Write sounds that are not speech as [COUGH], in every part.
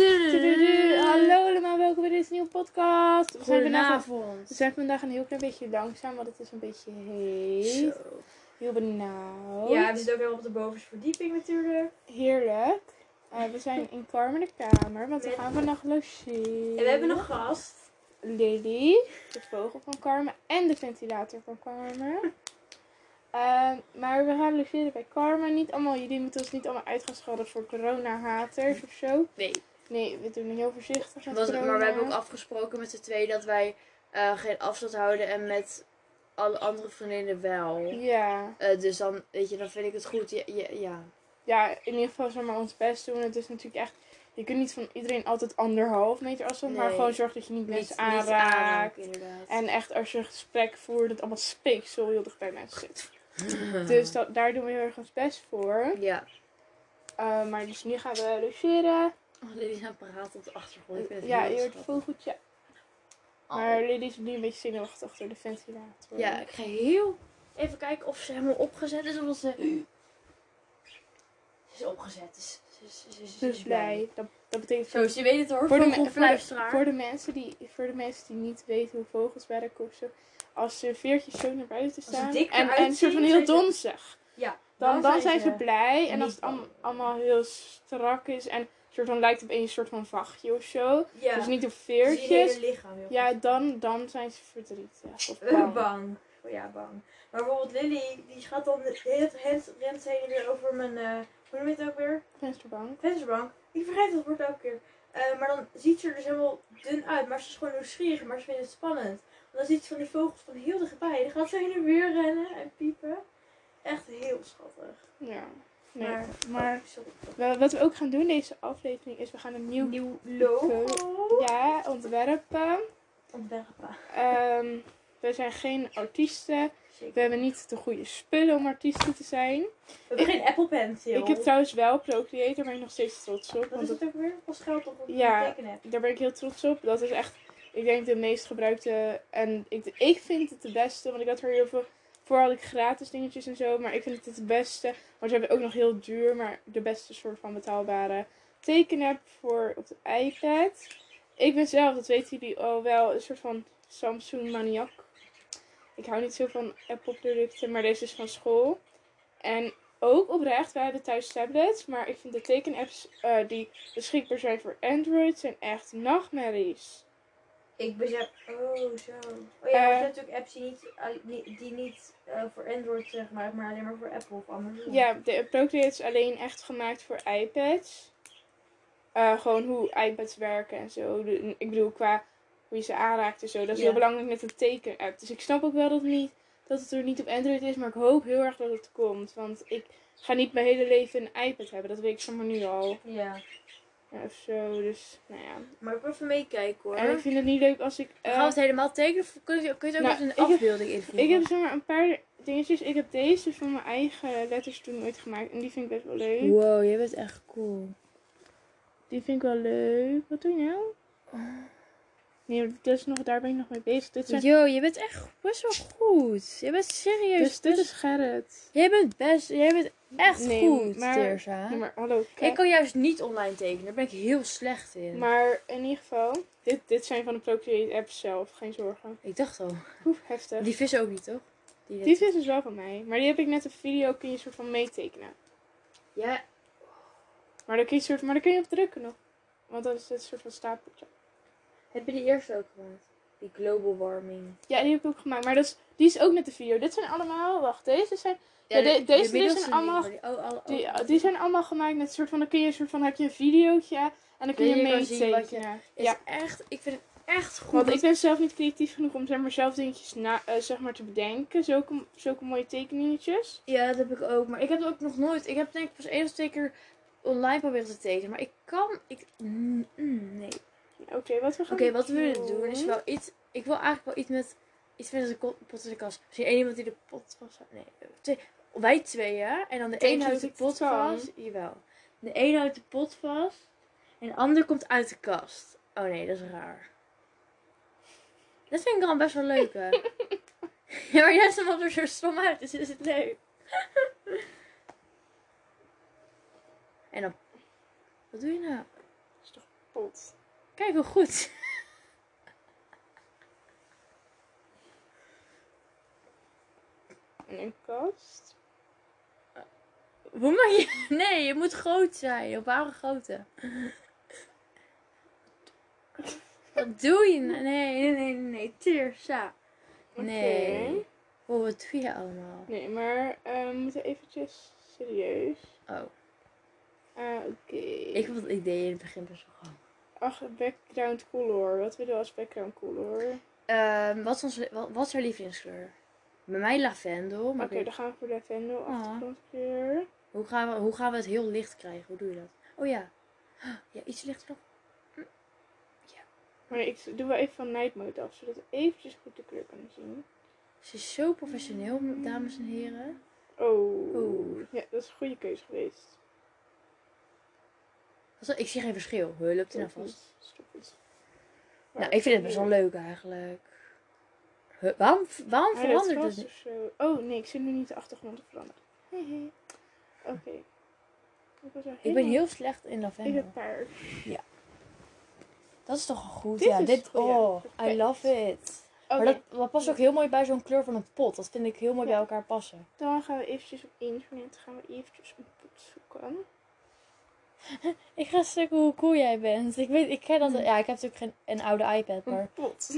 Tududu. Hallo allemaal, welkom bij deze nieuwe podcast. We zijn, vandaag, we zijn vandaag een heel klein beetje langzaam, want het is een beetje heet. Heel benauwd. Ja, we zitten ook helemaal op de bovenste verdieping natuurlijk. Heerlijk. Eh, we zijn in Carmen de kamer, want we Met- gaan vannacht logeren. En we hebben nog gast. Lily, de vogel van Carmen en de ventilator van Carmen. Ehm, maar we gaan logeren bij Carmen. Niet allemaal, jullie moeten ons niet allemaal uit gaan schelden voor corona-haters of zo. Nee. Nee, we doen heel voorzichtig met maar we hebben ook afgesproken met z'n twee dat wij eh, geen afstand houden en met alle andere vriendinnen wel. Ja. Eh, dus dan, weet je, dan vind ik het goed. Ja, ja, ja. ja, in ieder geval zeg maar ons best doen. Het is natuurlijk echt, je kunt niet van iedereen altijd anderhalf meter afstand, maar gewoon zorg dat je niet mensen niet aanraakt. inderdaad. En echt als je een gesprek voert, dat allemaal speeksel heel dicht bij mensen zit. [LAUGHS] Dus dat, daar doen we heel erg ons best voor. Ja. Uh, maar dus nu gaan we logeren. Oh, Lily is aan het praten op de achtergrond. Ja, je hoort vogeltje. Oh. Maar Lily is nu een beetje zenuwachtig door de ventilator. Ja, ik ga heel even kijken of ze helemaal opgezet is. Omdat ze... Ze is opgezet. Dus, ze, is- ze, is- ze Ze is blij. Dat, dat betekent Zo, ze weet het hoor. voor de, voor, de, Vogelfluisteraar. voor, de mensen die, voor de mensen die niet weten hoe vogels werken of zo. Als ze veertjes zo naar buiten staan. En, en een soort van heel donzig. Ja, Dan, dan zijn ze blij. En als het allemaal, allemaal heel strak is. En soort van lijkt op een soort van vachtje of zo. Ja, Dus niet op je veertjes. hele lichaam heel Ja, dan, dan zijn ze verdrietig. Of Eh, bang. bang. Oh, ja, bang. Maar bijvoorbeeld Lily, die gaat dan tijd rent heen en weer over mijn, eh hoe noem je het ook weer? Vensterbank. Vensterbank. Ik vergeet dat woord elke keer. Eh, maar dan ziet ze er dus helemaal dun uit. Maar ze is gewoon nieuwsgierig. Maar ze vindt het spannend. Want dan ziet ze van die vogels van heel dichtbij. Dan gaat ze heen en weer rennen en piepen. Echt heel schattig. Ja. Nee, Maar- maar, Oh, wel- wat we ook gaan doen deze aflevering is we gaan een nieuw Nieuw logo. ja, ontwerpen. Ontwerpen. Ehm, we zijn geen artiesten. We hebben niet de goede spullen om artiesten te zijn. We hebben geen Apple Pencil. Ik heb trouwens wel Procreator, daar ben ik nog steeds trots op. Want is dat- het ook weer? Pas geld op een Ja. tekenen. daar ben ik heel trots op. Dat is echt, ik denk, de meest gebruikte. En ik, ik vind het de beste, want ik had er heel veel. Voor had ik gratis dingetjes en zo, maar ik vind het het beste. Maar ze hebben ook nog heel duur, maar de beste soort van betaalbare tekenapp voor op de iPad. Ik ben zelf, dat weten jullie al wel, een soort van Samsung maniak. Ik hou niet zo van Apple producten, maar deze is van school. En ook oprecht, wij hebben thuis tablets, maar ik vind de tekenapps eh, die beschikbaar zijn voor Android zijn echt nachtmerries. Ik besef. Oh, zo. Oh ja, maar je Eh. hebt natuurlijk apps die niet, al- die, niet eh, voor Android zeg maar, maar alleen maar voor Apple of andersom. Ja, de Procreate is alleen echt gemaakt voor iPads. Eh, gewoon hoe iPads werken en zo. De- ik bedoel, qua hoe je ze aanraakt en zo. Dat is Ja. heel belangrijk met een tekenapp. Dus ik snap ook wel dat het, niet, dat het er niet op Android is, maar ik hoop heel erg dat het komt. Want ik ga niet mijn hele leven een iPad hebben, dat weet ik zomaar nu al. Ja. Ja, of zo, dus nou ja. Maar ik wil even meekijken hoor. En ik vind het niet leuk als ik... eh, Gaan we het helemaal tekenen of kun je, kun je het ook Nou, een heb- afbeelding invoeren? Ik heb zomaar een paar dingetjes. Ik heb deze van mijn eigen letters toen ooit gemaakt. En die vind ik best wel leuk. Wow, jij bent echt cool. Die vind ik wel leuk. Wat doe je nou? Nee, is nog, daar ben ik nog mee bezig. Dit zijn, Yo, je bent echt best wel goed. Je bent serieus. dus dit best- is Gerrit. Jij bent best, jij bent echt Nee, goed, maar-. Nee, maar hallo. Ik kan juist niet online tekenen, daar ben ik heel slecht in. Maar in ieder geval, dit, dit zijn van de Procreate app zelf. Geen zorgen. Ik dacht al. Oeh, heftig. Die vissen ook niet, toch? Die, Die is dus wel van mij. Maar die heb ik net een video, kun je soort van meetekenen. Ja, Maar daar kun je, soort, maar daar kun je op drukken nog. Want dat is dit soort van stapeltje. Heb je die eerste ook gemaakt? Die global warming. Ja, die heb ik ook gemaakt. Maar dat is, die is ook net de video. Dit zijn allemaal, wacht, deze zijn, Ja, de- deze zijn allemaal- die- oh, alle- die, oh, die zijn allemaal gemaakt met een soort van, dan kun je een soort van, heb je een videootje en dan kun je je wat meetekenen. Is Ja, echt, ik vind het echt goed. want ik ben zelf niet creatief genoeg om zeg maar zelf dingetjes na, eh, zeg maar te bedenken. Zulke, zulke mooie tekeningetjes. Ja, dat heb ik ook. Maar ik heb het ook nog nooit. Ik heb denk ik pas één of twee keer online proberen te tekenen. Maar ik kan. Ik, mm, mm, nee. Oké, wat we gaan Oké, wat we willen doen is wel iets. Ik wil eigenlijk wel iets met. Iets met een pot in de kast. Misschien één iemand die de pot vast. Nee, twee, wij tweeën. En dan de Denk een houdt dat de pot vast. Jawel. De een houdt de pot vast. En de ander komt uit de kast. Oh nee, dat is raar. Dat vind ik dan best wel leuk, hè? [LAUGHS] ja, maar juist omdat er zo stom uit is, is het leuk. [LAUGHS] en dan... Wat doe je nou? Kijk hoe goed. En een kast. Hoe maak je... [LAUGHS] Nee, het moet groot zijn. Op ware grootte. Wat doe je? Nee, nee, nee, nee. nee. Tirsa. Nee. Oké. Oh, wat doe je allemaal? Nee, maar eh, we moeten eventjes serieus. Oh, Ah, oké. ik had het idee in het begin best wel. Ach, background color. Wat willen we als background color? Oké, Ehm, wat, is onze, wat, wat is haar lievelingskleur? Bij mij lavendel. Ik weet- dan gaan we voor lavendel Ah. achtergrondkleur. hoe, gaan we, hoe gaan we het heel licht krijgen? Hoe doe je dat? Oh ja. [GASPS] Ja, iets lichter nog. Maar ik doe wel even van night mode af, zodat we eventjes goed de kleur kunnen zien. Ze is zo professioneel, dames en heren. Oh. Ja, dat is een goede keuze geweest. Wat Ik zie geen verschil. Hoe loopt hij nou vast? het, Stop het. Nou, ik vind het best wel leuk eigenlijk. Huh, waarom waarom Hij verandert vast het niet? of zo. Oh nee, ik zit nu niet de achtergrond te veranderen. Hehe. Oké. Ik, was Ik ben helemaal- heel slecht in Ik lavendel. heb paard. Dat is toch goed? Dit ja, is dit. goed, ja. Oh, I Perfect. love it. Oké, Maar dat, dat past ook heel mooi bij zo'n kleur van een pot. Dat vind ik heel mooi Ja. bij elkaar passen. dan gaan we eventjes op internet gaan we eventjes een pot zoeken. [LAUGHS] Ik ga stukken hoe cool jij bent. Ik weet, ik ken dat. Hmm. Ja, ik heb natuurlijk geen een oude iPad, maar Een pot.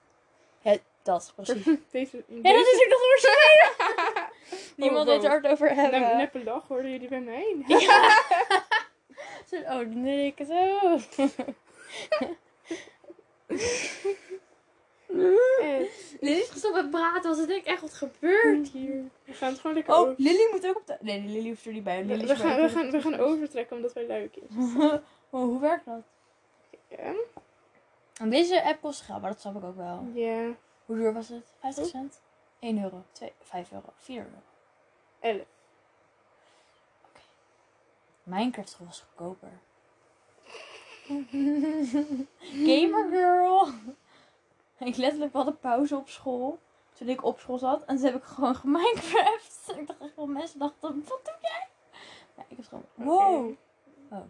[LAUGHS] ja, dat precies. [LAUGHS] Deze, Ja, dat is ook nog waarschijnlijk. Niemand Oh, er het over Nep, hebben. neppe lach, hoorden jullie bij mij? Zo, Oh, nee, ik zo. Lily is gestopt met praten, want ze denkt echt wat gebeurt hier. we gaan het gewoon lekker Oh, over. Lily moet ook op de... Nee, Lily hoeft er niet bij. We, Lily we is gaan, we, gaan, we gaan overtrekken omdat wij lui kinderen Oh, hoe werkt dat? En deze app kost geld, maar dat snap ik ook wel. Ja, Hoe duur was het? 50 Oh. cent? 1 euro, 2, 5 euro, 4 euro. 11. Minecraft was goedkoper. [LAUGHS] Gamer girl. [LAUGHS] Ik letterlijk had een pauze op school. Toen ik op school zat. En toen heb ik gewoon [LAUGHS] geminecraft. En ik dacht echt wel, mensen dachten, wat doe jij? Ja, ik was gewoon, wow. Oh.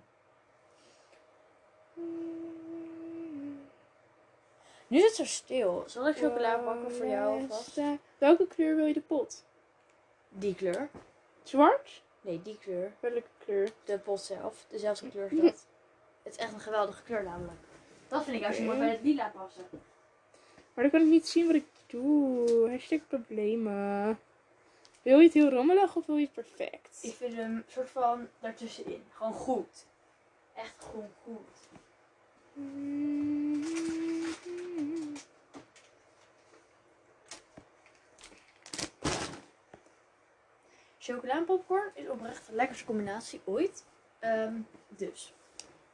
Nu is het zo stil. Zal ik chocola pakken voor jou alvast? Beste. Welke kleur wil je de pot? Die kleur. Zwart? Nee, die kleur. Welke kleur? De pot zelf. Dezelfde kleur als [LAUGHS] dat. Het is echt een geweldige kleur namelijk. Dat vind ik juist Oké. mooi bij het lila passen. Maar dan kan ik niet zien wat ik doe. Hashtag problemen. Wil je het heel rommelig of wil je het perfect? Ik vind hem soort van daartussenin. Gewoon goed. Echt gewoon goed. Chocola en popcorn is oprecht de lekkerste combinatie ooit. Ehm, dus.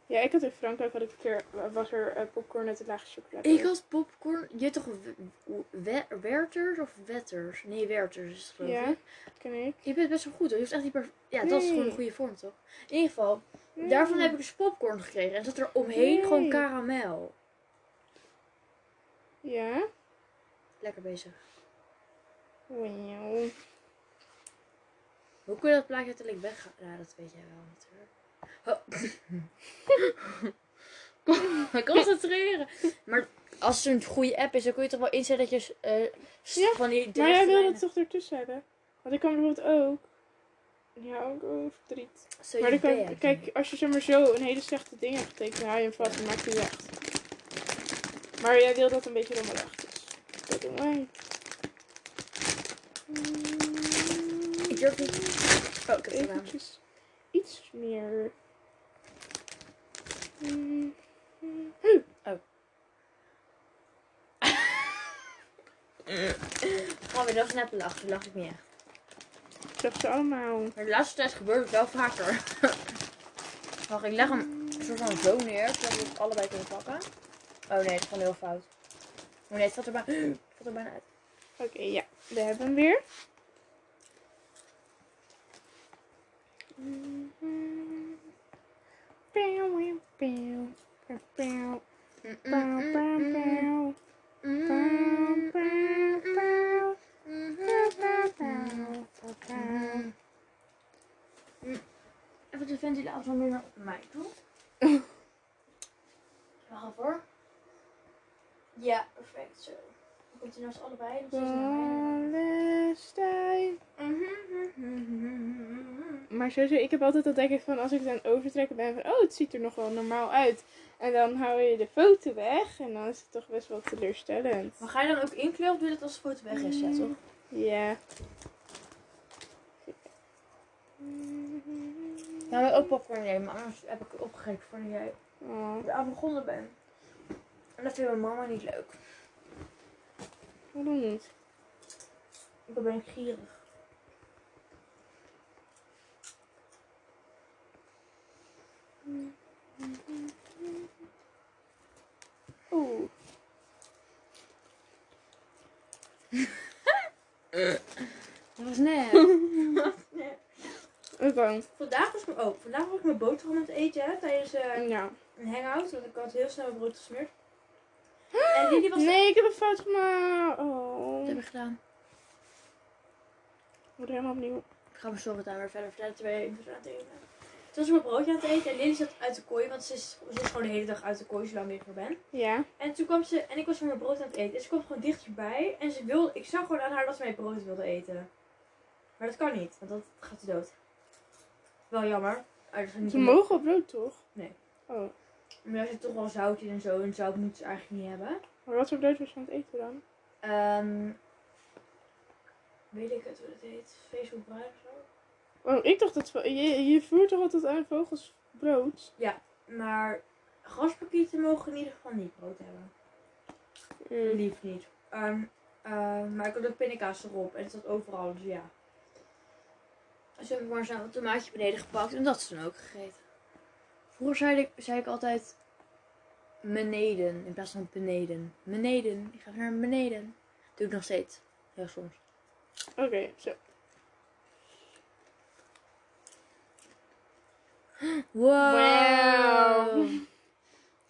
Ja, ik had in Frankrijk had ik een keer, was er eh, popcorn met een laagje chocolade. Ik had popcorn. Je hebt toch we- we- Werters of Wetters? Nee, Werters is het geloof Ja, ik. ken ik. Je bent best wel goed hoor. Je hoeft echt niet per... Ja, dat is gewoon een goede vorm toch? In ieder geval, daarvan heb ik dus popcorn gekregen. En zat er omheen Nee. gewoon karamel. Ja. Lekker bezig. Wauw. Hoe kun je dat plaatje uiteindelijk weggaan? Ja, dat weet jij wel natuurlijk. Oh. Concentreren. Maar als het een goede app is, dan kun je toch wel inzetten dat je eh, Ja, van die Maar jij lijnen- het toch ertussen hebben? Want ik kan bijvoorbeeld ook. Ja, ook over verdriet. Maar je dan kan, kijk, als je zeg maar zo een hele slechte ding hebt getekend, haal je hem vast en maakt hij weg. Maar jij wil dat een beetje rommelig. Dus dat doen wij. Ik durf niet. Oh, ik heb. Eventjes iets meer. Mm, mm. Gewoon weer, dat was net een lach. Toen lach ik niet echt. Ik zag ze allemaal. Maar de laatste tijd gebeurt het wel vaker. [LAUGHS] Wacht, ik leg hem soort van zo neer, zodat we het allebei kunnen pakken. Oh nee, het is gewoon heel fout. Oh nee, het valt er, bijna, [GASPS] het valt er bijna uit. Oké, ja, we hebben hem weer. We gaan af hoor. Ja, perfect zo. Dan komt hij eens allebei. Dan mij. Palestijn. Mhm. Maar sowieso, ik heb altijd dat denk ik van als ik het aan het overtrekken ben van oh, het ziet er nog wel normaal uit. En dan hou je de foto weg en dan is het toch best wel teleurstellend. Maar ga je dan ook inkleuren of doe je dat als de foto weg is? Ja, toch? Ja. Popcorn nemen, anders heb ik het opgegeten voordat jij Oh, eraan begonnen ben. En dat vindt mijn mama niet leuk. waarom niet? Ik ben gierig. Oeh. [LAUGHS] Dat was net. [LAUGHS] Nee. Oké. Vandaag ik, oh, vandaag was ik mijn boterham aan het eten hè, tijdens eh, Ja. een hangout. Want ik had heel snel mijn brood gesmeerd. En Lily was Nee, ik heb een fout gemaakt. Oh. Wat heb ik gedaan? Moet helemaal opnieuw. Ik ga mijn storytime weer verder vertellen. twee even aan het eten. Toen was ik mijn broodje aan het eten en Lily zat uit de kooi. Want ze is, ze is gewoon de hele dag uit de kooi zolang ik er ben. Ja. En toen kwam ze, en ik was van mijn brood aan het eten. En ze kwam gewoon dichterbij. En ze wilde, ik zag gewoon aan haar dat ze mijn brood wilde eten. Maar dat kan niet, want dat gaat ze dood. Wel jammer. Dat is niet Ze mogen op brood toch? Nee. Oh. Maar daar zit toch wel zout in en zo. En zout moeten ze eigenlijk niet hebben. Maar wat voor brood was je aan het eten dan? Ehm weet ik het hoe het heet? Vezelbruin of zo? Oh, ik dacht dat... Je, je voert toch altijd aan vogels brood? Maar graspakieten mogen in ieder geval niet brood hebben. Mm. Lief niet. Ehm, ehm, maar ik had ook pindakaas erop. En het zat overal, dus ja. Dus heb ik maar zo'n tomaatje beneden gepakt en dat is toen ook gegeten. Vroeger zei ik, zei ik altijd beneden in plaats van beneden. Beneden. Ik ga naar beneden. Doe ik nog steeds. Heel soms. Oké, zo. Wow.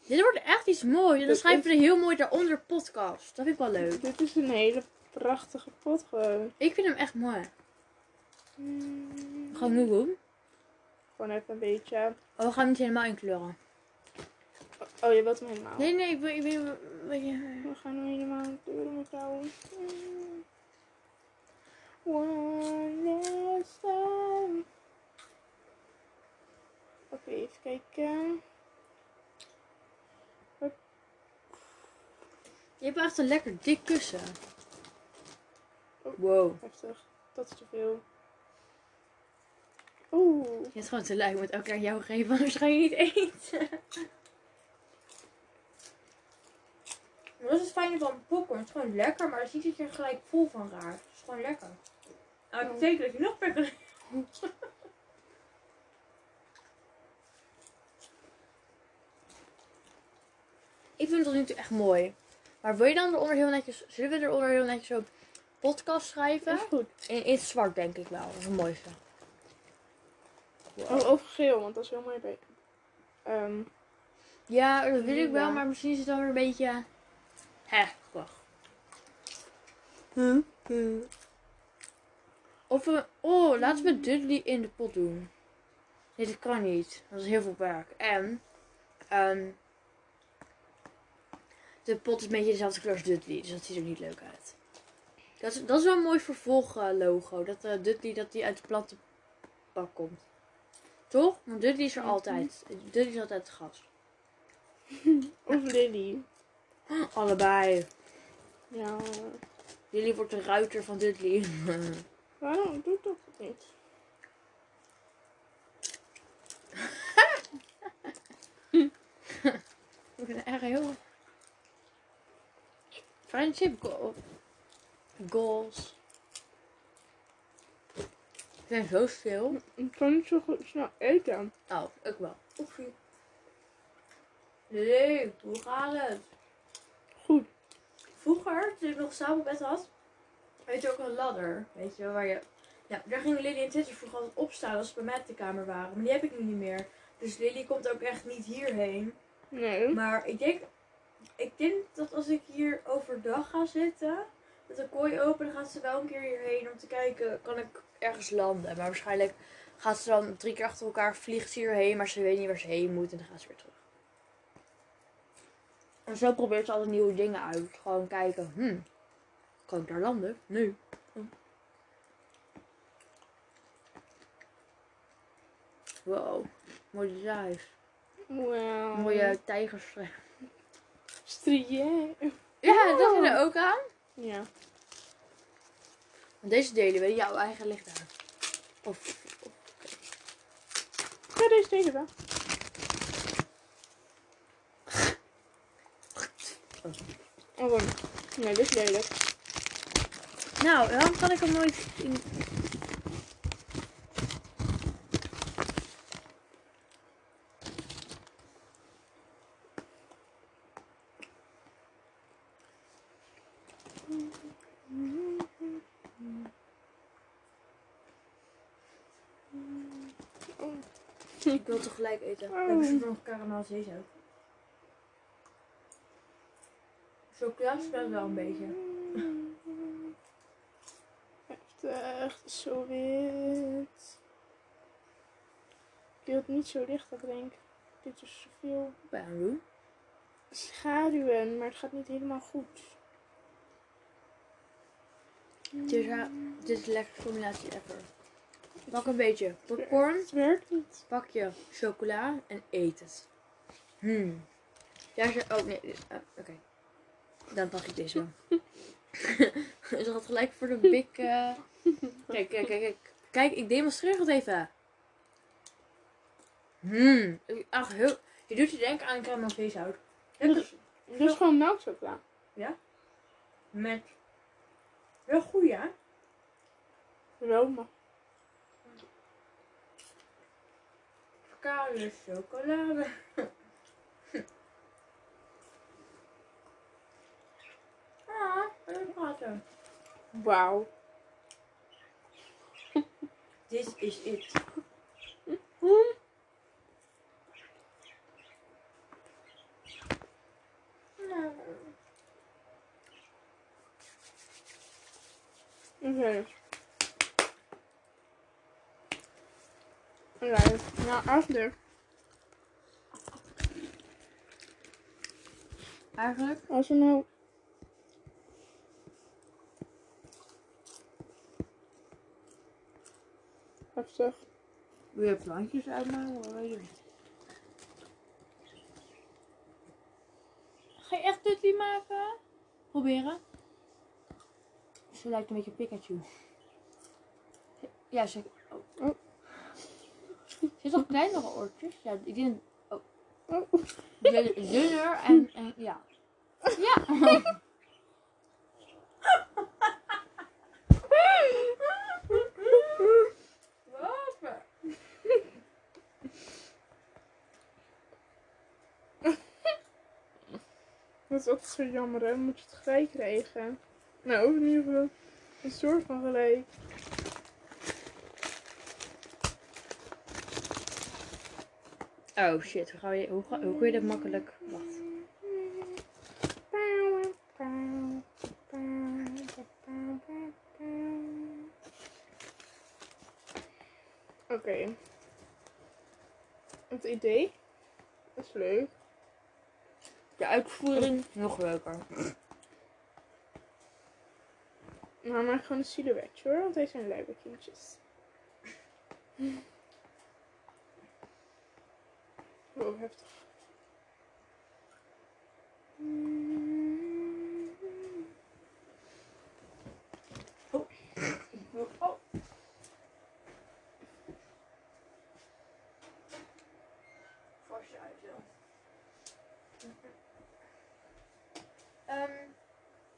Dit wordt echt iets moois. En dan schrijven we er heel mooi daaronder podcast. Dat vind ik wel leuk. Dit is een hele prachtige pot gewoon. Ik vind hem echt mooi. Mm. Gewoon nu doen. Gewoon even een beetje. Oh, we gaan hem niet helemaal inkleuren. Oh, je wilt hem helemaal. Nee, nee, ik wil... Ik wil, We gaan hem helemaal kleuren, mevrouw. Mm. One last time. Oké, even kijken. Je hebt echt een lekker dik kussen. Oh. Wow. Heftig. Dat is te veel. Oeh. Je hebt gewoon te lui. Ik moet elke keer aan jou geven, anders ga je niet eten. Maar dat is het fijne van popcorn. Het is gewoon lekker, maar het je er gelijk vol van raar. Het is gewoon lekker. Nou, dat betekent dat je nog kan Ik vind het tot nu toe echt mooi. Maar wil je dan eronder heel netjes... Zullen we eronder heel netjes zo podcast schrijven? Dat is goed. In, in het zwart denk ik wel. Dat is het mooiste. Oh, of geel, want dat is heel mooi bij. Ehm, Ja, dat wil ik wel. Maar misschien is het dan weer een beetje... Hè, wacht. Of we... Oh, laten we Dudley in de pot doen. Nee, dat kan niet. Dat is heel veel werk. En... ehm, de pot is een beetje dezelfde kleur als Dudley. Dus dat ziet er niet leuk uit. Dat is, dat is wel een mooi vervolglogo. Dat eh, Dudley dat die uit de platte bak komt. Toch? Want Dudley is er altijd. Dudley is altijd de gast. [LAUGHS] of Lily. [GASPS] Allebei. Ja. Lily wordt de ruiter van Dudley. [LAUGHS] Waarom doe ik dat niet? Ik ben echt heel... Friendship goal. goals. Ik ben zo stil. Ik kan niet zo goed snel eten. Oh, ik wel. Oefie. Leuk, hoe gaat het? Goed. Vroeger, toen ik nog een stapelbed had, weet je ook een ladder. Weet je, waar je... Ja, daar gingen Lily en Titty vroeger altijd opstaan als ze bij mij op de kamer waren. Maar die heb ik nu niet meer. Dus Lily komt ook echt niet hierheen. Nee. Maar ik denk, ik denk dat als ik hier overdag ga zitten, met de kooi open, dan gaat ze wel een keer hierheen om te kijken, kan ik... Ergens landen. Maar waarschijnlijk gaat ze dan drie keer achter elkaar vliegt ze hierheen. Maar ze weet niet waar ze heen moet. En dan gaat ze weer terug. En zo probeert ze altijd nieuwe dingen uit. Gewoon kijken, hmm, kan ik daar landen? Nee. Hm. Wow, mooi design. Wow. Mooie tijgerstreep. Strié. Ja, dat is er ook aan. Ja. Want deze delen we jouw eigen licht aan. Of, Ja, deze deden we. Oh, wacht. nee, dit is lelijk. nou, dan kan ik hem nooit in... wil tegelijk eten. We hebben ze nog karamel zeezout. Chocola speelt wel een beetje. Het is zo wit. Ik wil het niet zo licht dat denk. Dit is zoveel schaduwen, maar het gaat niet helemaal goed. Het is, dit is de lekkerste combinatie ever. Pak een beetje popcorn, Het werkt niet. pak je chocola en eet het. Hmm. Daar is. Oh nee, ah, oké. Dan pak ik deze wel. [LAUGHS] Ze gaat gelijk voor de [LAUGHS] big... Kijk, kijk, kijk, kijk. Kijk, ik demonstreer het even. Hmm. Ach, heel... Je doet je denken aan karamel zeezout. Dit is, dit is gewoon melkchocola. Met... Wel goed, ja. Roma. Koude chocolade. [LAUGHS] ah, even praten. Wauw. This is it. Nou, Oké. Oké, nou eigenlijk, Eigenlijk? als we nou... Heftig. Je plantjes uitmaken? Wil je? Ga je echt tutty maken? Proberen. Ze lijkt een beetje Pikachu. Ja, ze... Oh. Heeft toch kleinere oortjes? Ja, ik denk... Oh. dun- Dunner en, en... Ja. Ja! Dat is altijd zo jammer, hè? Moet je het gelijk krijgen. Nou, in ieder geval een soort van gelijk. Oh shit, hoe, ga je, hoe, ga- hoe kun je dat makkelijk... Wacht. Oké. Het idee is leuk. De uitvoering nog leuker. Maar maak gewoon een silhouetje hoor, want deze zijn leuke kindjes. Oh. Uit, zo. Ehm,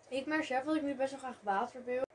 ik maar zelf dat ik nu best wel graag water wil.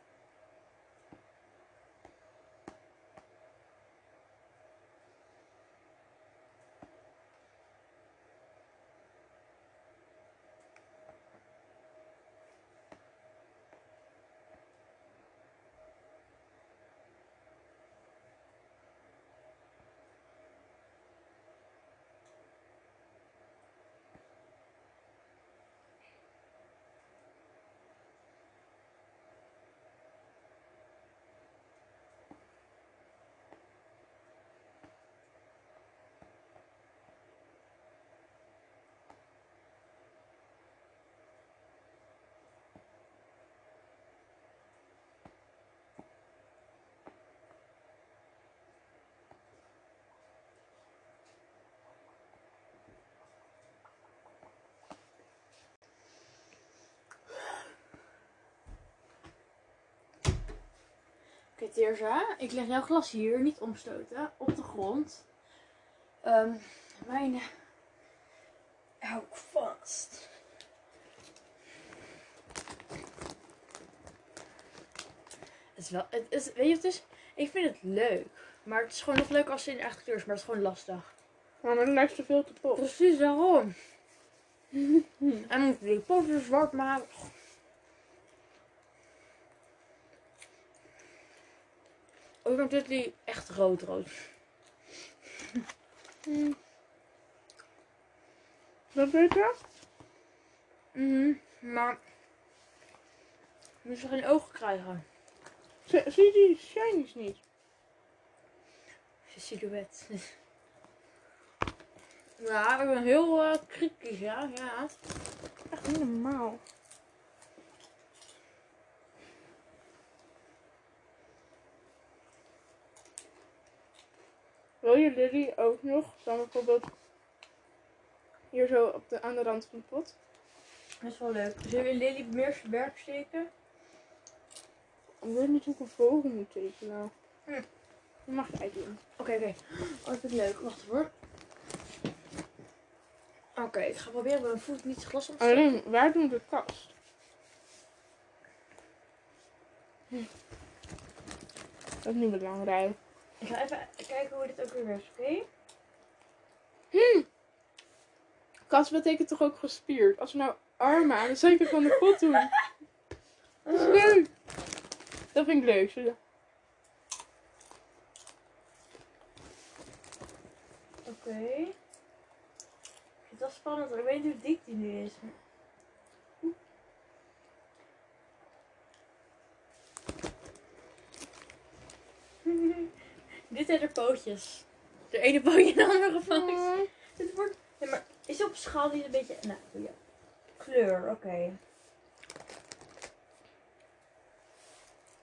Teerza. Ik leg jouw glas hier, niet omstoten, op de grond. Ehm mijn... Hou ik vast. Het is wel... Het is, weet je, het is... Ik vind het leuk. Maar het is gewoon nog leuk als ze in eigen kleur is, maar het is gewoon lastig. Maar dan lijkt ze veel te pot. Precies daarom. [LAUGHS] En moet die poten zwart maken. Ik vind dit die echt rood rood. Dat weet je? Mhm. Maar. Nu ze geen ogen krijgen. Zie zie je die shinies niet? De silhouet. Ja, ik ben heel eh, kritisch, ja. ja. Echt niet normaal. Wil je Lily ook nog dan bijvoorbeeld hier zo op de, aan de rand van de pot? Dat is wel leuk. Zullen we Lily meer werk steken? Ik weet niet hoe ik een vogel moet tekenen. Hm. Je mag doen. Oké, oké. Oh, dat vind ik leuk. Wacht hoor. Oké, ik ga proberen met mijn voet niet het glas op te steken. Alleen, waar doen we de kast? Hm. Dat is niet belangrijk. Ik ga even kijken hoe dit ook weer werkt, oké? Kast betekent toch ook gespierd? Als we nou armen aan de zijkant van de pot doen. Dat is leuk. Dat vind ik leuk. Oké. Ik vind het wel spannend, want ik weet niet hoe dik die nu is. [LAUGHS] Dit zijn de pootjes. De ene pootje en de andere gevangen. Dit wordt... Ja, maar is op schaal niet een beetje... Nou, ja. Kleur, oké.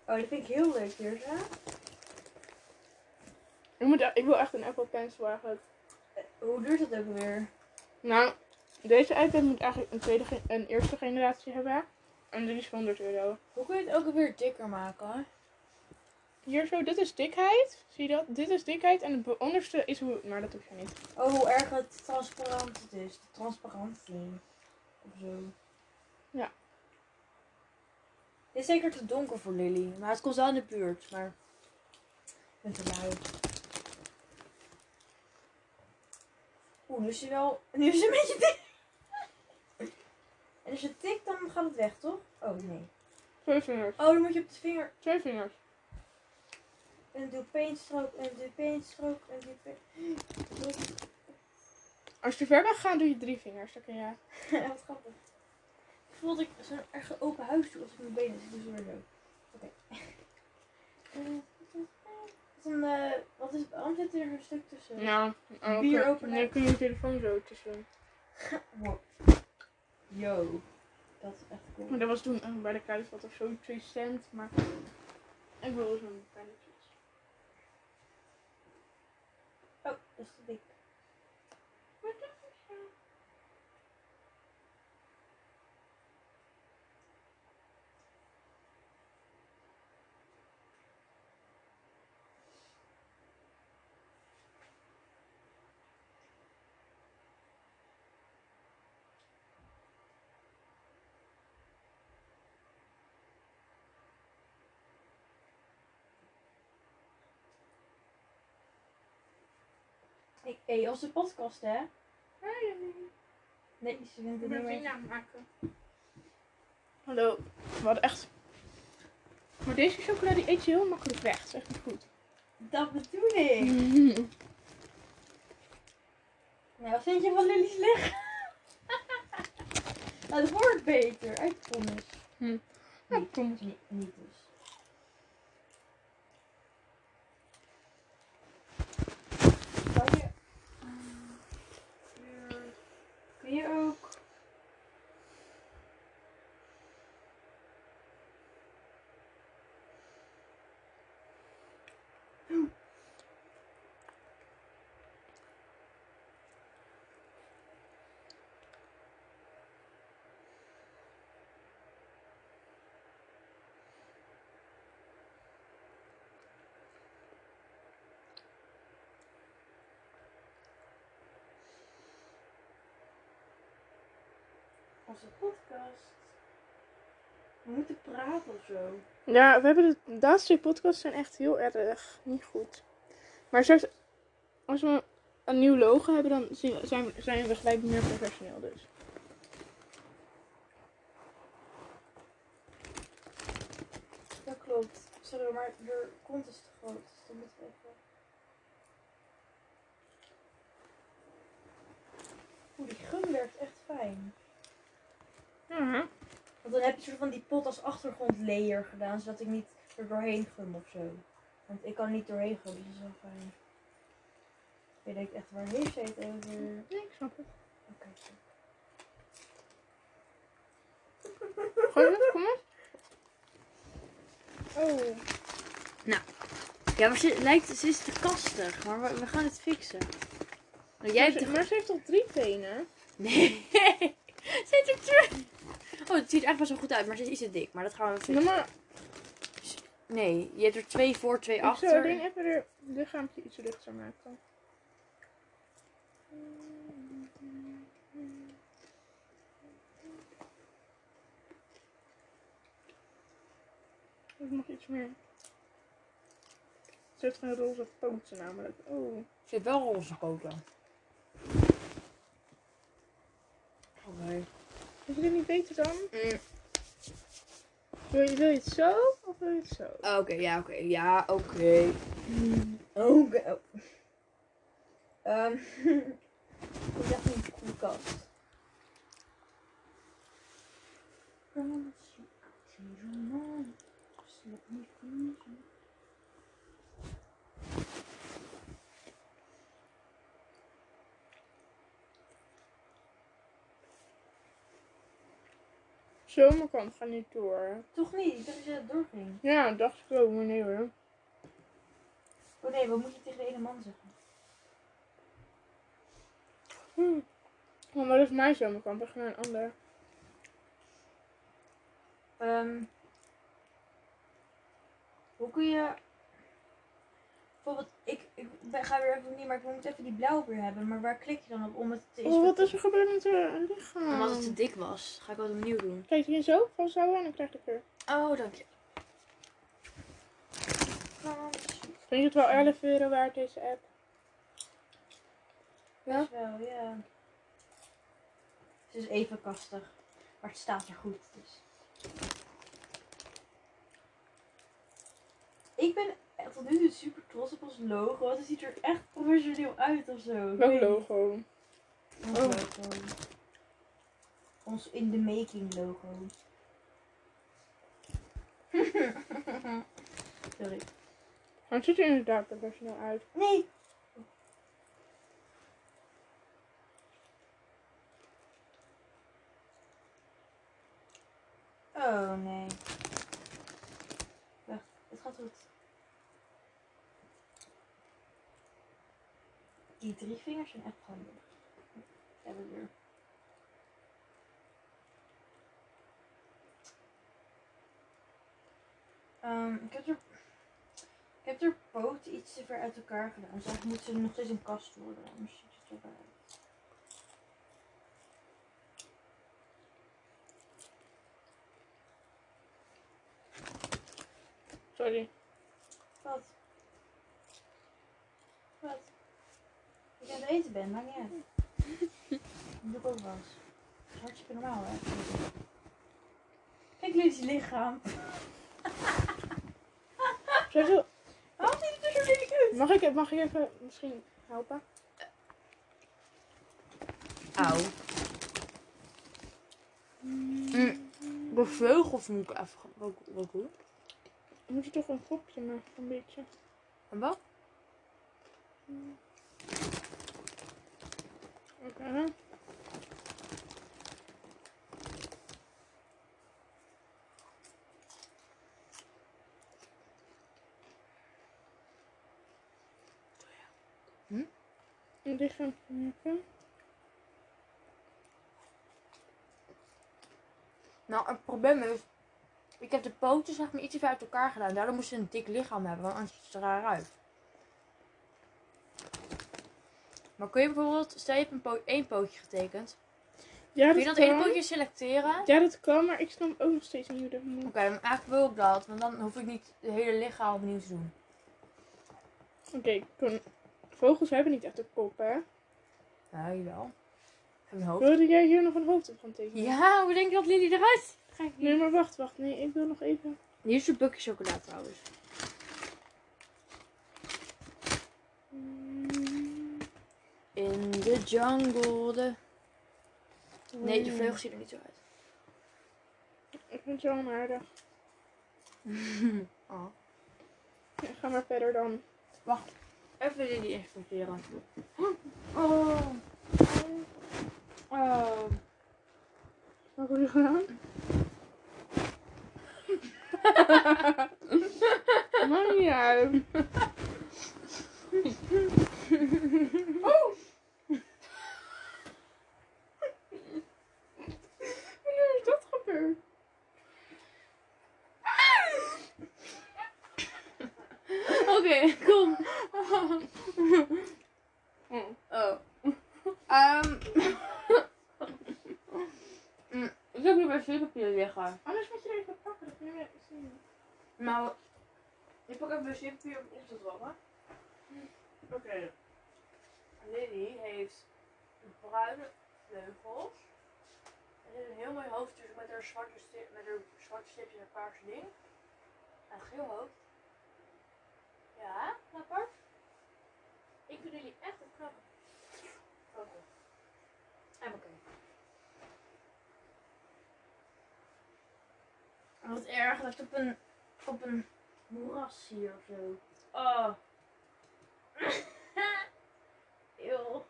Oh, die vind ik heel leuk hier, zo. Ik, moet, e- ik wil echt een Apple Pencil eigenlijk. Eh, Hoe duurt dat ook weer? Nou, deze iPad moet eigenlijk een, tweede, een eerste generatie hebben. En die is 100 euro. Hoe kun je het ook weer dikker maken? Hier zo, dit is dikheid. Zie je dat? Dit is dikheid en het onderste is hoe... Maar dat hoef je niet. Oh, hoe erg het transparant het is. De transparantie. Of zo. Ja. Dit is zeker te donker voor Lily. Maar het komt wel in de buurt. Maar ik vind het lui. Oeh, nu is hij wel... Nu is hij een beetje dik. En als je tikt, dan gaat het weg, toch? Oh, nee. Twee vingers. Oh, dan moet je op de vinger... Twee vingers. En doe paintstrook, en doe paintstrook, en doe paint... [GASPS] Als je ver bent gaan, doe je drie vingers. Dan kun je... Wat grappig. Ik voel dat ik zo'n erg open huis doe als ik mijn benen zit. Dus weer zo. Oké. [LAUGHS] Dan, eh, wat is, waarom zit er een stuk tussen? Nou, oh, Bier openen. Dan kun je je telefoon zo tussen. [LAUGHS] Wow. Yo. Dat is echt cool. Maar dat was toen eh, bij de kruidvat of zo 2 cent. Maar ik wil zo'n pennetjes. Oh, dat Hé, hey, onze podcast, hè? Nee, ze vindt Ik het niet meer. maken. Hallo. We hadden echt... Maar deze chocolade die eet je heel makkelijk weg. Dat is echt niet goed. Dat bedoel ik. [LAUGHS] Nou, wat vind je van Lily's liggen? [LAUGHS] Nou, het wordt beter. Uitkomst. Hm. Ja, Niet, kom. niet, niet dus. Onze podcast. We moeten praten of zo. Ja, we hebben de laatste twee podcasts zijn echt heel erg niet goed. Maar straks, als we een nieuw logo hebben, dan zijn, we- zijn we gelijk meer professioneel dus. Dat klopt. Sorry, maar de kont is te groot. Dus dan moeten we even... Oeh, die gum werkt echt fijn. Ja. Want dan heb je soort van die pot als achtergrondlayer gedaan, zodat ik niet er doorheen gum of zo. Want ik kan niet doorheen gummen, dus dat is wel fijn. Je denkt echt, waar heeft zij het over? Nee, ik snap het. Oké. Gooi je het? Kom maar. Oh. Ja, maar ze lijkt, ze is te kastig. Maar we, we gaan het fixen. Nou, jij hebt maar, de... ze, maar ze heeft toch drie tenen? Nee. [LAUGHS] ze heeft er twee. Oh, het ziet er echt wel zo goed uit, maar ze is te dik. Maar dat gaan we fixen. Maar Nee, je hebt er twee voor, twee ik zou achter. het ding even er lichaampje iets lichter maken. Ik nog iets meer. Ze heeft geen roze poten namelijk. Oh. Ze heeft wel roze poten. Oké. Vind je dit niet beter dan? Mm, Wil je, wil je het zo of wil je het zo? Oké, ja, oké. Ja, oké. Oké. Oh. Ehm. [LAUGHS] ik dacht niet een koelkast. Zomerkant gaat niet door. Toch niet? Ik dacht dat je dat doorging. Ja, dat dacht ik ook, maar nee hoor. Oh nee, wat moet je tegen de ene man zeggen? Hm. Oh, maar dat is mijn zomerkamp. We gaan naar een ander. Ehm, hoe kun je... Bijvoorbeeld, ik, ik ben, ga weer even opnieuw, maar ik moet even die blauw weer hebben. Maar waar klik je dan op om het te Oh, wat is er gebeurd met haar lichaam? Omdat het te dik was, ga ik wat opnieuw doen. Kijk hier zo, vasthouden en dan krijg ik er. Oh, dank je. Vind je het wel 11 euro waard, deze app? Best wel, ja. Het is even kastig. Maar het staat er goed. Dus. Ik ben tot nu toe super trots op ons logo. Want het ziet er echt professioneel uit of zo. Welk logo? Ons Oh. logo. Ons in the making logo. [LAUGHS] Sorry. Het ziet er inderdaad professioneel uit. Nee. Oh nee. Wacht, het gaat goed. Die drie vingers zijn echt handig. Hebben we. Ehm, ik heb er ik heb er iets te ver uit elkaar gedaan. Dus eigenlijk moet ze nog steeds een kast worden. Anders ziet het. Sorry. Wat? Wat? Ik aan het eten ben, maakt niet uit. Dat [LAUGHS] doe ik ook wel eens. Dat is hartstikke normaal, hè? Kijk, Lidy's lichaam. [LAUGHS] Zeg zo, Waarom ziet het er zo lelijk uit? mag, ik, mag ik even misschien helpen? Auw. Mm, de vleugels moet ik even wat, wat. Dan moet je toch een kopje maken, een beetje. En wat? Oké. Hè? Hm? Een lichaam maken. Nou, het probleem is, ik heb de poten zeg maar iets te ver uit elkaar gedaan. Daardoor moest ze een dik lichaam hebben, want anders ziet het er raar uit. Maar kun je bijvoorbeeld, stel je hebt een poot, één pootje getekend. Ja, Kun je dat kan. potje selecteren? Oké, Ja, dat kan, maar ik snap ook nog steeds niet hoe dat moet. dan eigenlijk wil ik dat. Want dan hoef ik niet de hele lichaam opnieuw te doen. Oké, kon- vogels hebben niet echt een kop, hè? Ja, jawel. Een hoofd? Wilde jij hier nog een hoofd op gaan tekenen? Ja, hoe denk je dat Lily eruit? Ga ik Nee, maar wacht, wacht. Nee, ik wil nog even... Hier is een bukje chocola trouwens. In de jungle. De... Nee, de vleugels zien er niet zo uit. Ik vind het zo onaardig. [LAUGHS] oh. Ja, ga maar verder dan. Even Lily inspecteren. [GASPS] Oh. Oh. Wat heb je gedaan? [LAUGHS] Maakt niet uit. [LAUGHS] Oh! Wanneer is dat gebeurd? Oké, kom. Oh. Mm, [LAUGHS] ik heb hier bij wc-papier liggen. Anders moet je er even pakken. Dat we even zien. Nou, ik pak even wc-papier om op te drogen. Oké. Lily heeft bruine vleugels. En heeft een heel mooi hoofd dus met haar zwarte, stip, met haar zwarte stipjes en paarse ding. En een geel hoofd. Ja, knapper. Ik vind jullie echt een knapper. Oké. En oké. En Wat erg, dat op een, op een moeras hier of zo. Oh. [LAUGHS] Eeuw.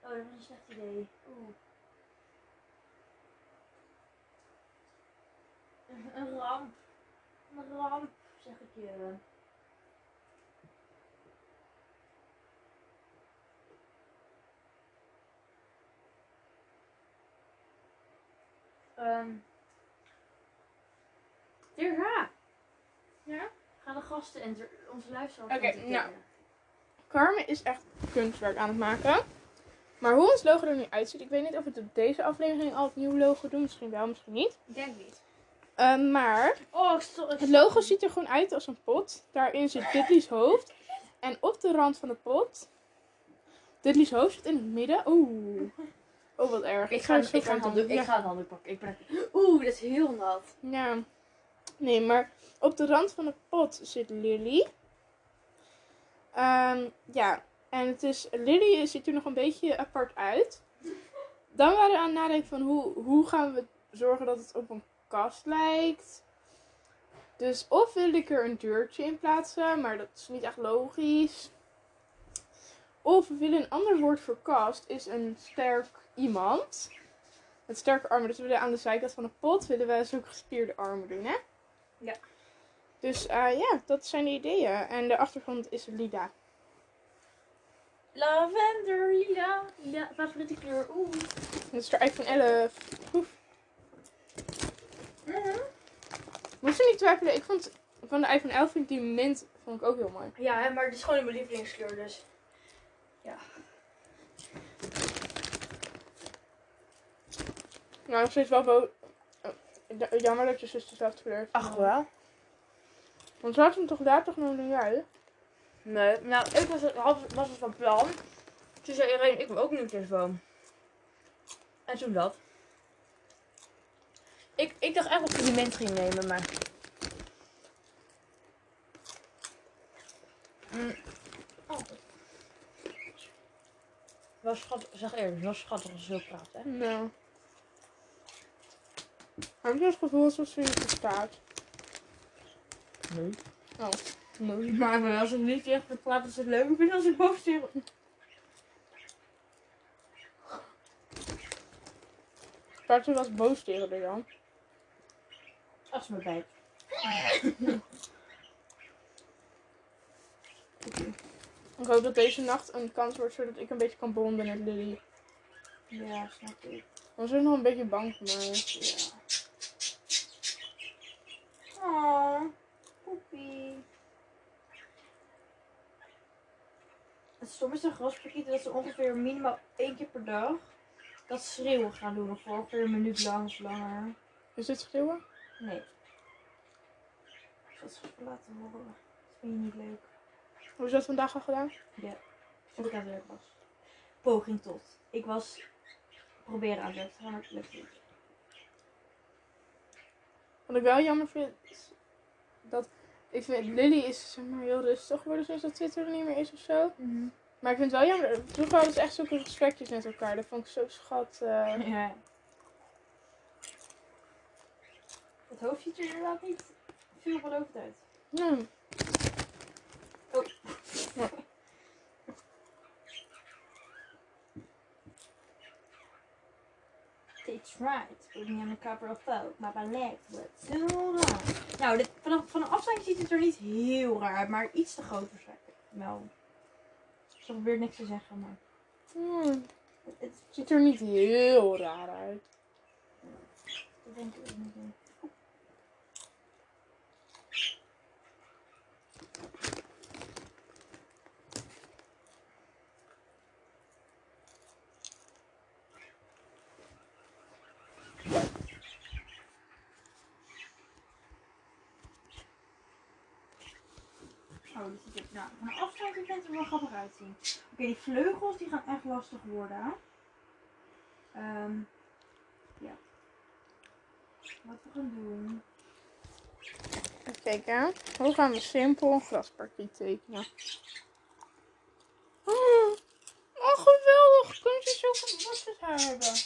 Oh, dat was een slecht idee. Oeh. Een ramp. Een ramp, zeg ik je. Dirga. Ja? Ga de gasten en onze luisteraars Oké, entertainen. nou. Carmen is echt kunstwerk aan het maken. Maar hoe ons logo er nu uitziet, ik weet niet of we het op deze aflevering al het nieuwe logo doen. Misschien wel, misschien niet. Ik denk niet. Ehm, maar Oh, het logo ziet er gewoon uit als een pot. Daarin zit Dudley's hoofd. En op de rand van de pot, Dudley's hoofd zit in het midden. Oeh. Oh, wat erg. Ik ga, het ik, ga handdoek, ik ga een handdoek pakken. Ik ben... Oeh, dat is heel nat. Ja. Nee, maar op de rand van de pot zit Lily. Ehm, ja, en het is, Lily ziet er nog een beetje apart uit. Dan waren we aan het nadenken van hoe, hoe gaan we zorgen dat het op een kast lijkt. Dus of wil ik er een deurtje in plaatsen, maar dat is niet echt logisch. Of we willen een ander woord voor kast, is een sterk iemand. Met sterke armen. Dus we willen aan de zijkant van de pot willen we zulke gespierde armen doen, hè? Ja. Dus eh, ja, dat zijn de ideeën. En de achtergrond is Lida. Lavender, lila. Lila, favoriete kleur. Oeh. Dat is de iPhone 11. Moest je niet twijfelen, ik vond van de iPhone 11 vind ik die mint vond ik ook heel mooi. Ja, hè, maar het is gewoon mijn lievelingskleur, dus. Nou, nog steeds wel bo- eh, ja- Jammer dat je zus dezelfde kleur heeft. Ach wel? Want ze had hem toch daar toch nog niet uit? Nee, nou, ik was, het- had, was het van plan. Toen zei Irene, ik wil ook een telefoon. En toen dat. Ik, ik dacht echt dat ik die mint ging nemen, maar... Mm. Oh. Was schattig, zeg eerlijk, was schattig als ze zo praat, hè? Nou. Heb je het gevoel alsof ze je verstaat? Nee. Oh. Nee. Maar als ik niet echt praat, is het leuk. Ik vind als ik boven zie. Staat ze was boos tegen de Jan. Als me bijt. Ik hoop dat deze nacht een kans wordt zodat ik een beetje kan bonden met Lily. Ja, snap ik. Ze is nog een beetje bang voor mij. Ja. Oh, poepie. Het stom is een grasparkieten dat ze ongeveer minimaal één keer per dag dat schreeuwen gaan doen. Of ongeveer een minuut lang of langer. Is dit schreeuwen? Nee. Dat is laten horen. Dat vind je niet leuk. Hoe is dat vandaag al gedaan? Toen ik aan het werk was. Poging tot. Ik was proberen aan het werk te gaan, maar het lukt niet. Wat ik wel jammer vind, is dat ik vind Lily is zeg maar heel rustig geworden sinds dat Twitter er niet meer is of zo. Maar ik vind het wel jammer. Vroeger hadden ze echt zulke gesprekjes met elkaar. Dat vond ik zo schat. eh. Ja. Het hoofd ziet er inderdaad niet veelbelovend uit. Ja. Oh. Ja. They tried to put me on the cover of maar my legs were too long. Nou, dit, van, van een afstand ziet het er niet heel raar uit, maar iets te groot waarschijnlijk. Wel. Ik probeer niks te zeggen, maar... Hmm, Het, het, het ziet er niet heel raar uit. dat denk ik ook niet. Oh, die ziet er, nou, van een afstand ziet het er Oké, die vleugels die gaan echt lastig worden. Ehm ja. Wat we gaan doen. Even kijken. Hoe gaan we simpel een tekenen? Oh, oh, geweldig. Kun je zulke bosjes haar hebben? [LAUGHS]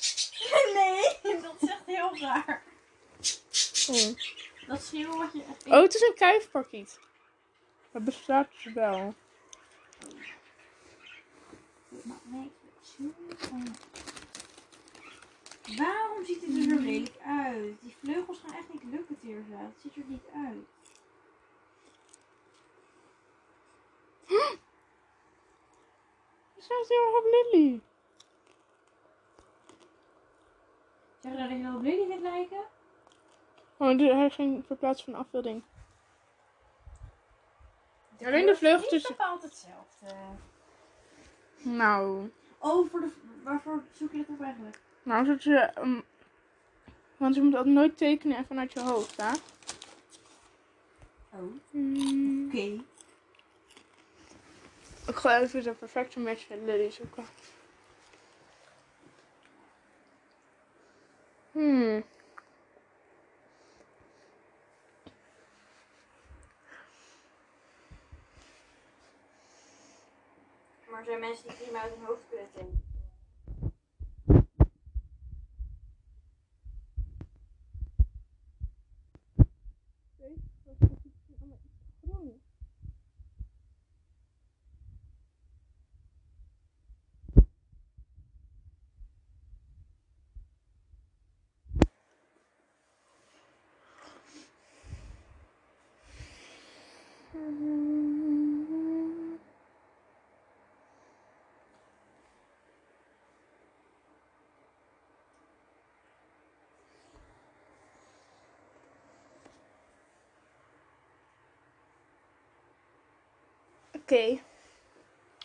Nee, dat is echt heel raar. Hmm. Dat schreeuwen wat je echt... Oh, het is een kuifparkiet. Dat bestaat dus wel. Nee, Waarom ziet het er zo lelijk uit? Die vleugels gaan echt niet lukken, Teerza. Het ziet er niet uit. Je staat heel erg op Lily. Zeg je dat je wel op Lily lijken? Oh, hij ging verplaatsen van afbeelding. Alleen de is vleugels tussen- bepaald hetzelfde. Nou, Oh, voor de, waarvoor zoek je dat op eigenlijk? nou zodat je... ehm, want je moet altijd nooit tekenen vanuit je hoofd, hè? Oh, Hmm. oké. Ik ga even de perfecte match met Lily zoeken. Hmm. Er zijn mensen die prima uit hun hoofd kunnen tekenen. Oké.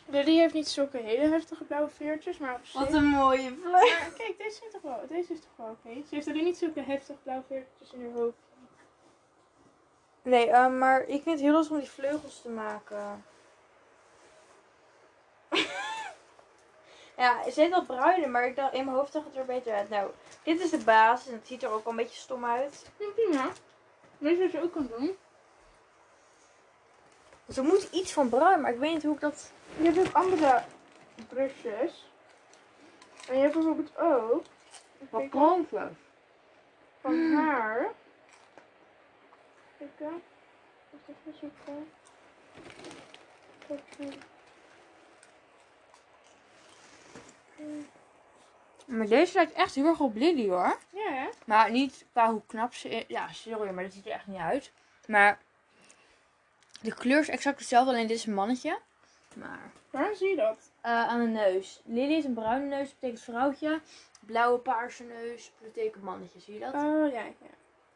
Lily heeft niet zulke hele heftige blauwe veertjes, maar op zich... Wat een mooie vleugel. Maar kijk, deze, is toch wel, deze is toch wel oké. Ze heeft alleen niet zulke heftige blauwe veertjes in haar hoofd. Nee, eh, maar ik vind het heel lastig om die vleugels te maken. [LAUGHS] ja, ze heeft wel bruine, maar ik dacht, in mijn hoofd zag het er beter uit. Nou, dit is de basis en het ziet er ook wel een beetje stom uit. Ja, prima. Weet je wat je ook kan doen? Dus er moet iets van bruin, maar ik weet niet hoe ik dat... Je hebt ook andere brusjes. En je hebt bijvoorbeeld ook... Kijk, kroonvlees. van haar. Kijk. Wat is zoeken? Eh. Maar deze lijkt echt heel erg op Lily hoor. Ja, hè? Maar niet qua hoe knap ze is. Ja, sorry, maar dat ziet er echt niet uit. Maar de kleur is exact hetzelfde, alleen dit is een mannetje. Maar Waar zie je dat? eh, aan de neus. Lily is een bruine neus, betekent vrouwtje. Blauwe paarse neus, betekent mannetje. Zie je dat? Oh, ja, ja.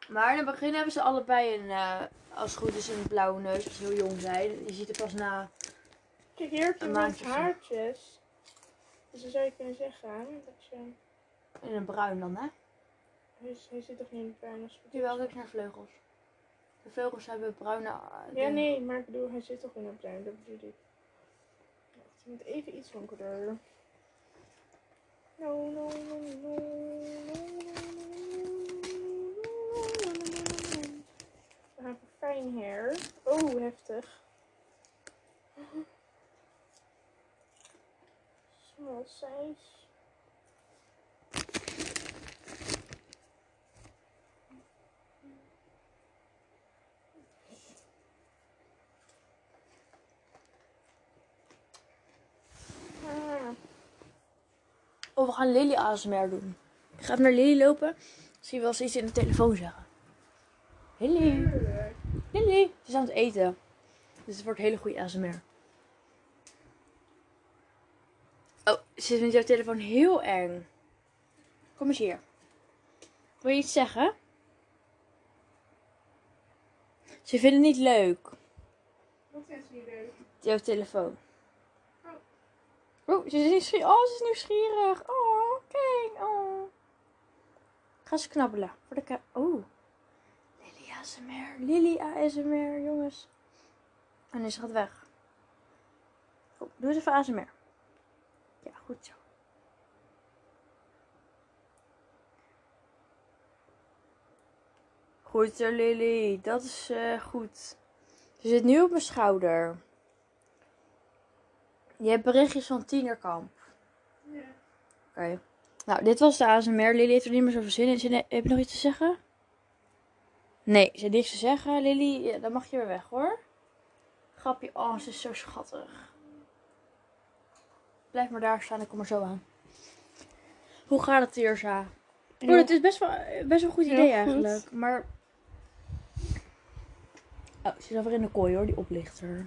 Maar in het begin hebben ze allebei een, eh, als het goed is, een blauwe neus. Als ze heel jong zijn. Je ziet er pas na. Kijk, hier heb je Een wat haartjes. Dus dan zou je kunnen zeggen dat je... In een bruin dan, hè? Hij, hij zit toch niet in de bruin als het is? Jawel, kijk naar vleugels. De vleugels hebben bruine... eh, Ja, nee, maar ik bedoel, hij zit toch in de bruin, dat bedoel ik. Je moet even iets donkerder. No, no, no, no, no, We hebben fijn hair. Oh, heftig. Small size. Ah. Oh, we gaan Lily ASMR doen. Ik ga even naar Lily lopen. Zie je wel ze iets in de telefoon zeggen. Lily. Lily. Ze is aan het eten. Dus het wordt hele goede ASMR. Oh, ze vindt jouw telefoon heel eng. Kom eens hier. Wil je iets zeggen? Ze vinden het niet leuk. Wat is hier leuk? Jouw telefoon. Oh. Oh, ze is nieuwsgierig. Oh, ze is nieuwsgierig. Oh, kijk. Oh. Ga ze knabbelen. Voor de Oh. Lily ASMR. Lily ASMR, jongens. Oh nee, ze gaat weg. Oh, doe eens even ASMR. Ja, goed zo. Goed zo, Lily. Dat is eh, goed. Ze zit nu op mijn schouder. Je hebt berichtjes van Tienerkamp. Ja. Oké. Nou, dit was de ASMR. Lily heeft er niet meer zoveel zin in. Zin Heb je nog iets te zeggen? Nee, ze heeft niks te zeggen. Lily, ja, dan mag je weer weg hoor. Grapje. Oh, ze is zo schattig. Blijf maar daar staan, ik kom er zo aan. Hoe gaat het, Tirza? Oh, het is best wel, best wel een goed idee goed. eigenlijk. Maar... Oh, ze is alweer in de kooi hoor, die oplichter.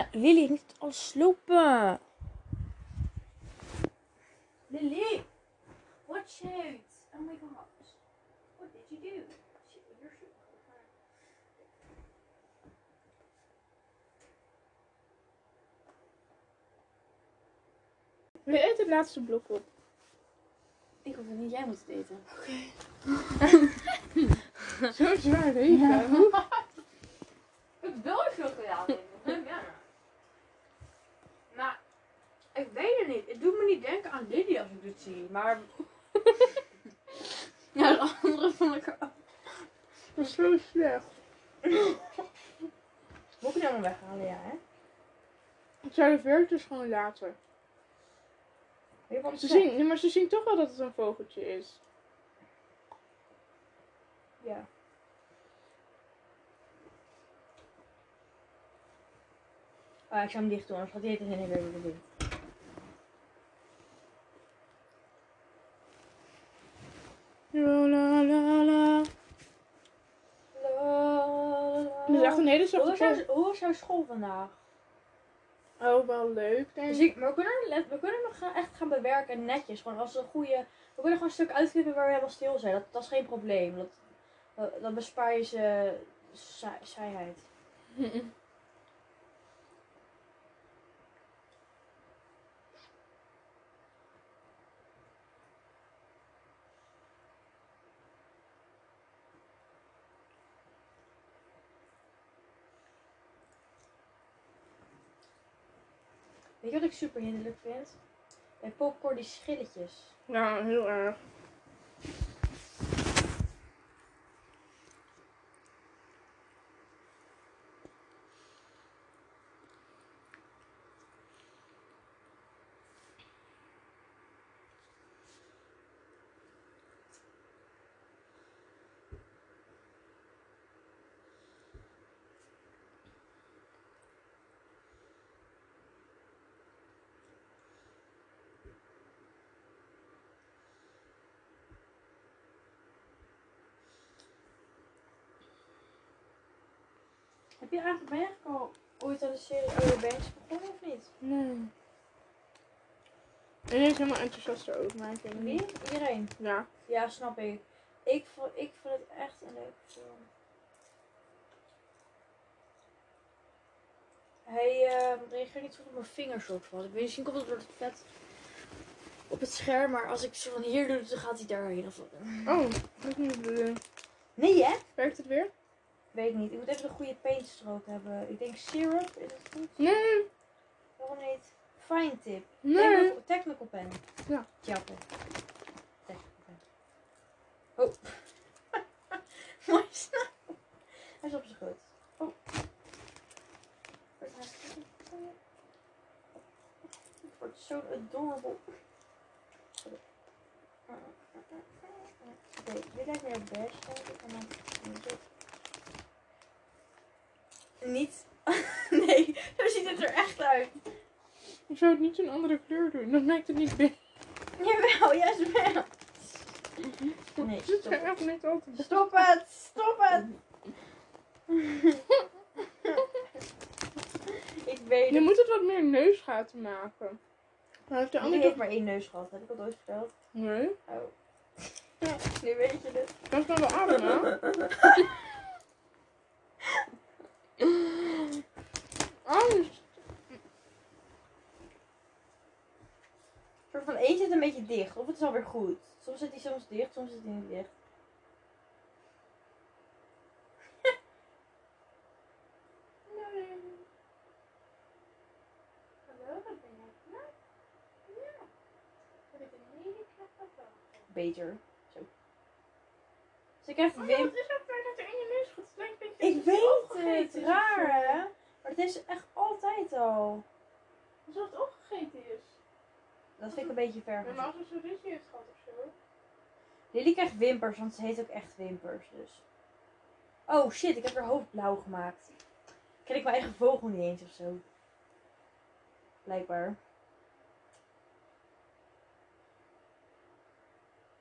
Nou, Lily, niet alles slopen. Lily, watch out. Oh my god. What did you do? We eten het laatste blok op. Ik hoef het niet, jij moet het eten. [LAUGHS] Zo zwaar leven. Ik wil er chocolade in. Ja. Maar ik weet het niet. Het doet me niet denken aan Lily als ik dit zie. Maar. [LAUGHS] ja, de andere vond ik ook. Dat is zo slecht. Moet ik die allemaal weghalen, ja, hè? Ik zou de veertjes gewoon wat Ze zien, nee, maar ze zien toch wel dat het een vogeltje is. Ja. Ah, ik zou hem dicht doen, anders gaat hij het in weer willen doen. La la la la. Het is echt een hele Hoe zachte is, hoe is school vandaag? Oh, wel leuk, denk Dus ik. ik, maar we kunnen, let- we kunnen nog gaan, echt gaan bewerken netjes. Gewoon als een goede. We kunnen gewoon een stuk uitknippen waar we helemaal stil zijn. Dat, dat is geen probleem. Dat, dat, dan bespaar je ze saai- saaiheid. [LAUGHS] Weet je wat ik super hinderlijk vind? Bij popcorn die schilletjes. Ja, heel erg. Heb je eigenlijk, ben je eigenlijk al ooit aan de serie Oude Banks begonnen of niet? Nee. En is helemaal enthousiast weet het Wie? Iedereen. Ja. Ja, snap ik. Ik vond, ik vond het echt een leuke film. Hij eh, reageert niet goed op mijn vingers soort van. Ik weet niet, misschien komt het door het vet op het scherm, maar als ik zo van hier doe, dan gaat hij daarheen. Of... Oh, dat is niet. Nee hè? Werkt het weer? Weet ik niet. Ik moet even een goede paintstrook hebben. Ik denk syrup, is het goed? Nee. Waarom niet? Fine tip. Nee. Technical, technical pen. Ja. Jappen. Technical pen. Oh. [LAUGHS] Mooi snel. Hij is op zijn groot. Oh. Het wordt zo adorable. Oké, dit lijkt denk ik. En dan. Niet. [LAUGHS] nee, zo ziet het er echt uit. Ik zou het niet een andere kleur doen. Dan lijkt het niet beter. Jawel, juist wel. Nee, Het is stop. niet altijd. Stop het! Stop het! [LAUGHS] ik weet Je het. moet het wat meer neusgaten maken. Maar heeft de heeft toch... maar één neus gehad, heb ik al nooit verteld. Nee. Oh. Ja, nu weet je het. Dat kan wel ademen. Angst. [LAUGHS] Een soort van één zit een beetje dicht, of het is alweer goed. Soms zit hij soms dicht, soms zit hij niet dicht. [LAUGHS] Beter. Zo. Ze krijgt Oh wim. wat is ook dat er in je neus gaat? Het lijkt een beetje Ik alsof weet het het, raar hè? Maar het is echt altijd al. Alsof het opgegeten is. Dat vind ik een beetje ver. Maar als zo'n ruzie heeft gehad of zo. Lily krijgt wimpers, want ze heeft ook echt wimpers. Dus. Oh shit, ik heb haar hoofd blauw gemaakt. Ken ik mijn eigen vogel niet eens of zo? Blijkbaar.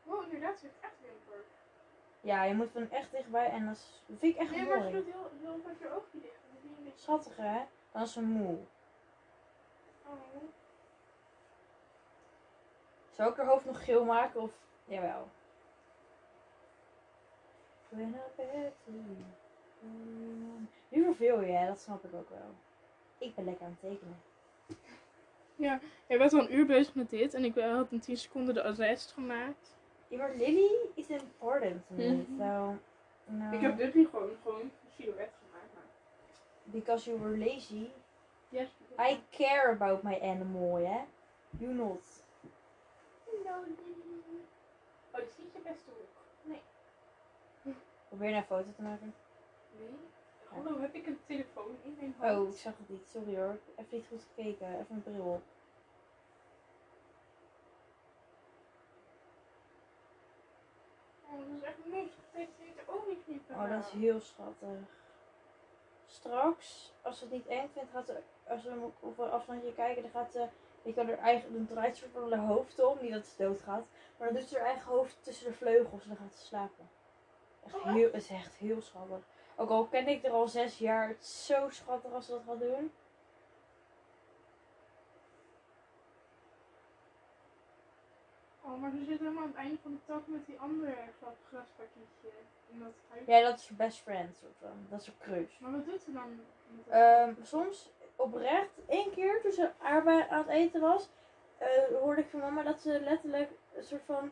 Oh, inderdaad, ze heeft echt wimpers. Ja, je moet van echt dichtbij en dat, is, dat vind ik echt Nee, maar ze mooi. doet heel, heel je oogje dicht. Schattig hè? Dan is ze moe. Oh. Zou ik haar hoofd nog geel maken of. Jawel. Nu verveel je, hè? dat snap ik ook wel. Ik ben lekker aan het tekenen. Jij bent al een uur bezig met dit en ik had in 10 seconden de rest gemaakt. Ja, maar Lily is important to me. Mhm. So, no. Ik heb dit nu gewoon, gewoon een silhouet gemaakt. Maar... Because you were lazy. Yes. I care about my animal, hè? You not. Hallo. Oh, dit is niet je beste hoek. Nee. [LAUGHS] Probeer nou een foto te maken. Nee. Hallo, heb ik een telefoon in mijn hand? Oh, ik zag het niet. Sorry hoor. Even niet goed gekeken. Even een bril op. Oh, dat is echt moeilijk. Er ook niet meer Oh, dat is heel schattig. Straks, als ze het niet eng vindt, gaat ze, als we op een afstandje kijken, dan gaat ze, je kan haar eigen, dan draait ze van haar hoofd om, niet dat ze doodgaat, maar dan doet ze haar eigen hoofd tussen de vleugels en dan gaat ze slapen. Echt Oh, heel, het is echt heel schattig. Ook al ken ik er al zes jaar, het is zo schattig als ze dat gaat doen. Oh, maar ze zit helemaal aan het einde van de tak met die andere gras- graspakketje. In dat huis. Ja, dat is haar best friend, soort van. Dat is een kruis. Maar wat doet ze dan? Ehm, soms oprecht, één keer toen ze aan het eten was, eh, hoorde ik van mama dat ze letterlijk een soort van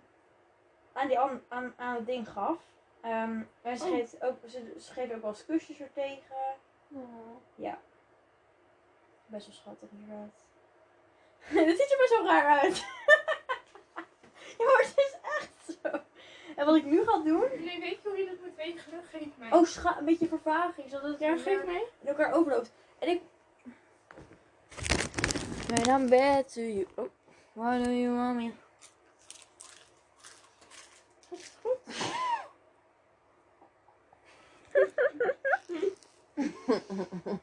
aan, die an, aan, aan het ding gaf. Ehm, en ze, Oh. geeft ook, ze, ze geeft ook wel eens kusjes er tegen. Oh. Best wel schattig inderdaad. [LAUGHS] Dit ziet er best wel raar uit. ja, maar het is echt zo. En wat ik nu ga doen... Nee, weet je hoe je dat moet wegen? Geef mij. Oh, scha- een beetje vervaging, zodat het ja, geef mij. in elkaar overloopt. En ik... When I'm bad to you. Oh, why do you want me? [LAUGHS]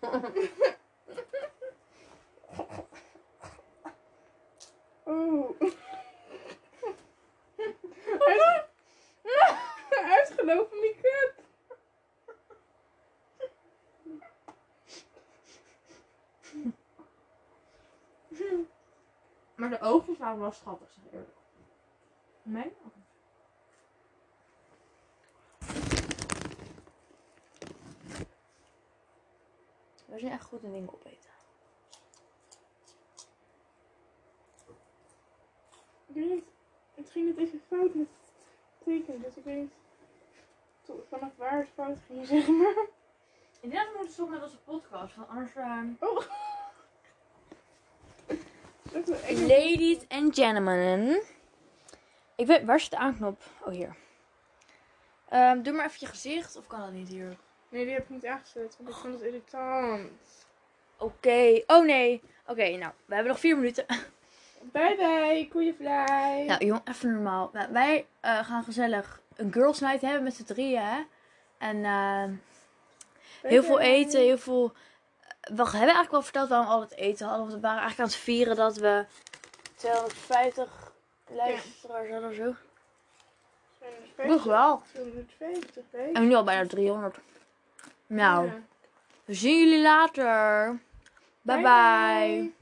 was schattig, zeg eerlijk. Nee? We zijn echt goed in dingen opeten. Ik weet niet. Het ging net even fout met tekenen, teken, dus ik weet niet vanaf waar het fout ging, [LAUGHS] zeg maar. Ik denk dat we moeten stoppen met onze podcast, want anders... Uh... Oh! Ladies and gentlemen. Ik weet, waar zit de aanknop? Oh, hier. Ehm, doe maar even je gezicht, of kan dat niet hier? Nee, die heb ik niet aangezet, want ik vond het irritant. Oké. Oh nee. Oké, nou, we hebben nog vier minuten. [LAUGHS] Bye bye, koeienvlei. Nou, jong, even normaal. Wij- Wij eh, gaan gezellig een girls night hebben met z'n drieën, hè. En ehm, Bye heel veel bye. eten, heel veel... We hebben eigenlijk wel verteld waarom we al het eten hadden. Want we waren eigenlijk aan het vieren dat we 250 luisteraars hadden of zo. 250, Nog wel. 250, hè? En nu al bijna 300. Nou, Ja. we zien jullie later. bye. bye.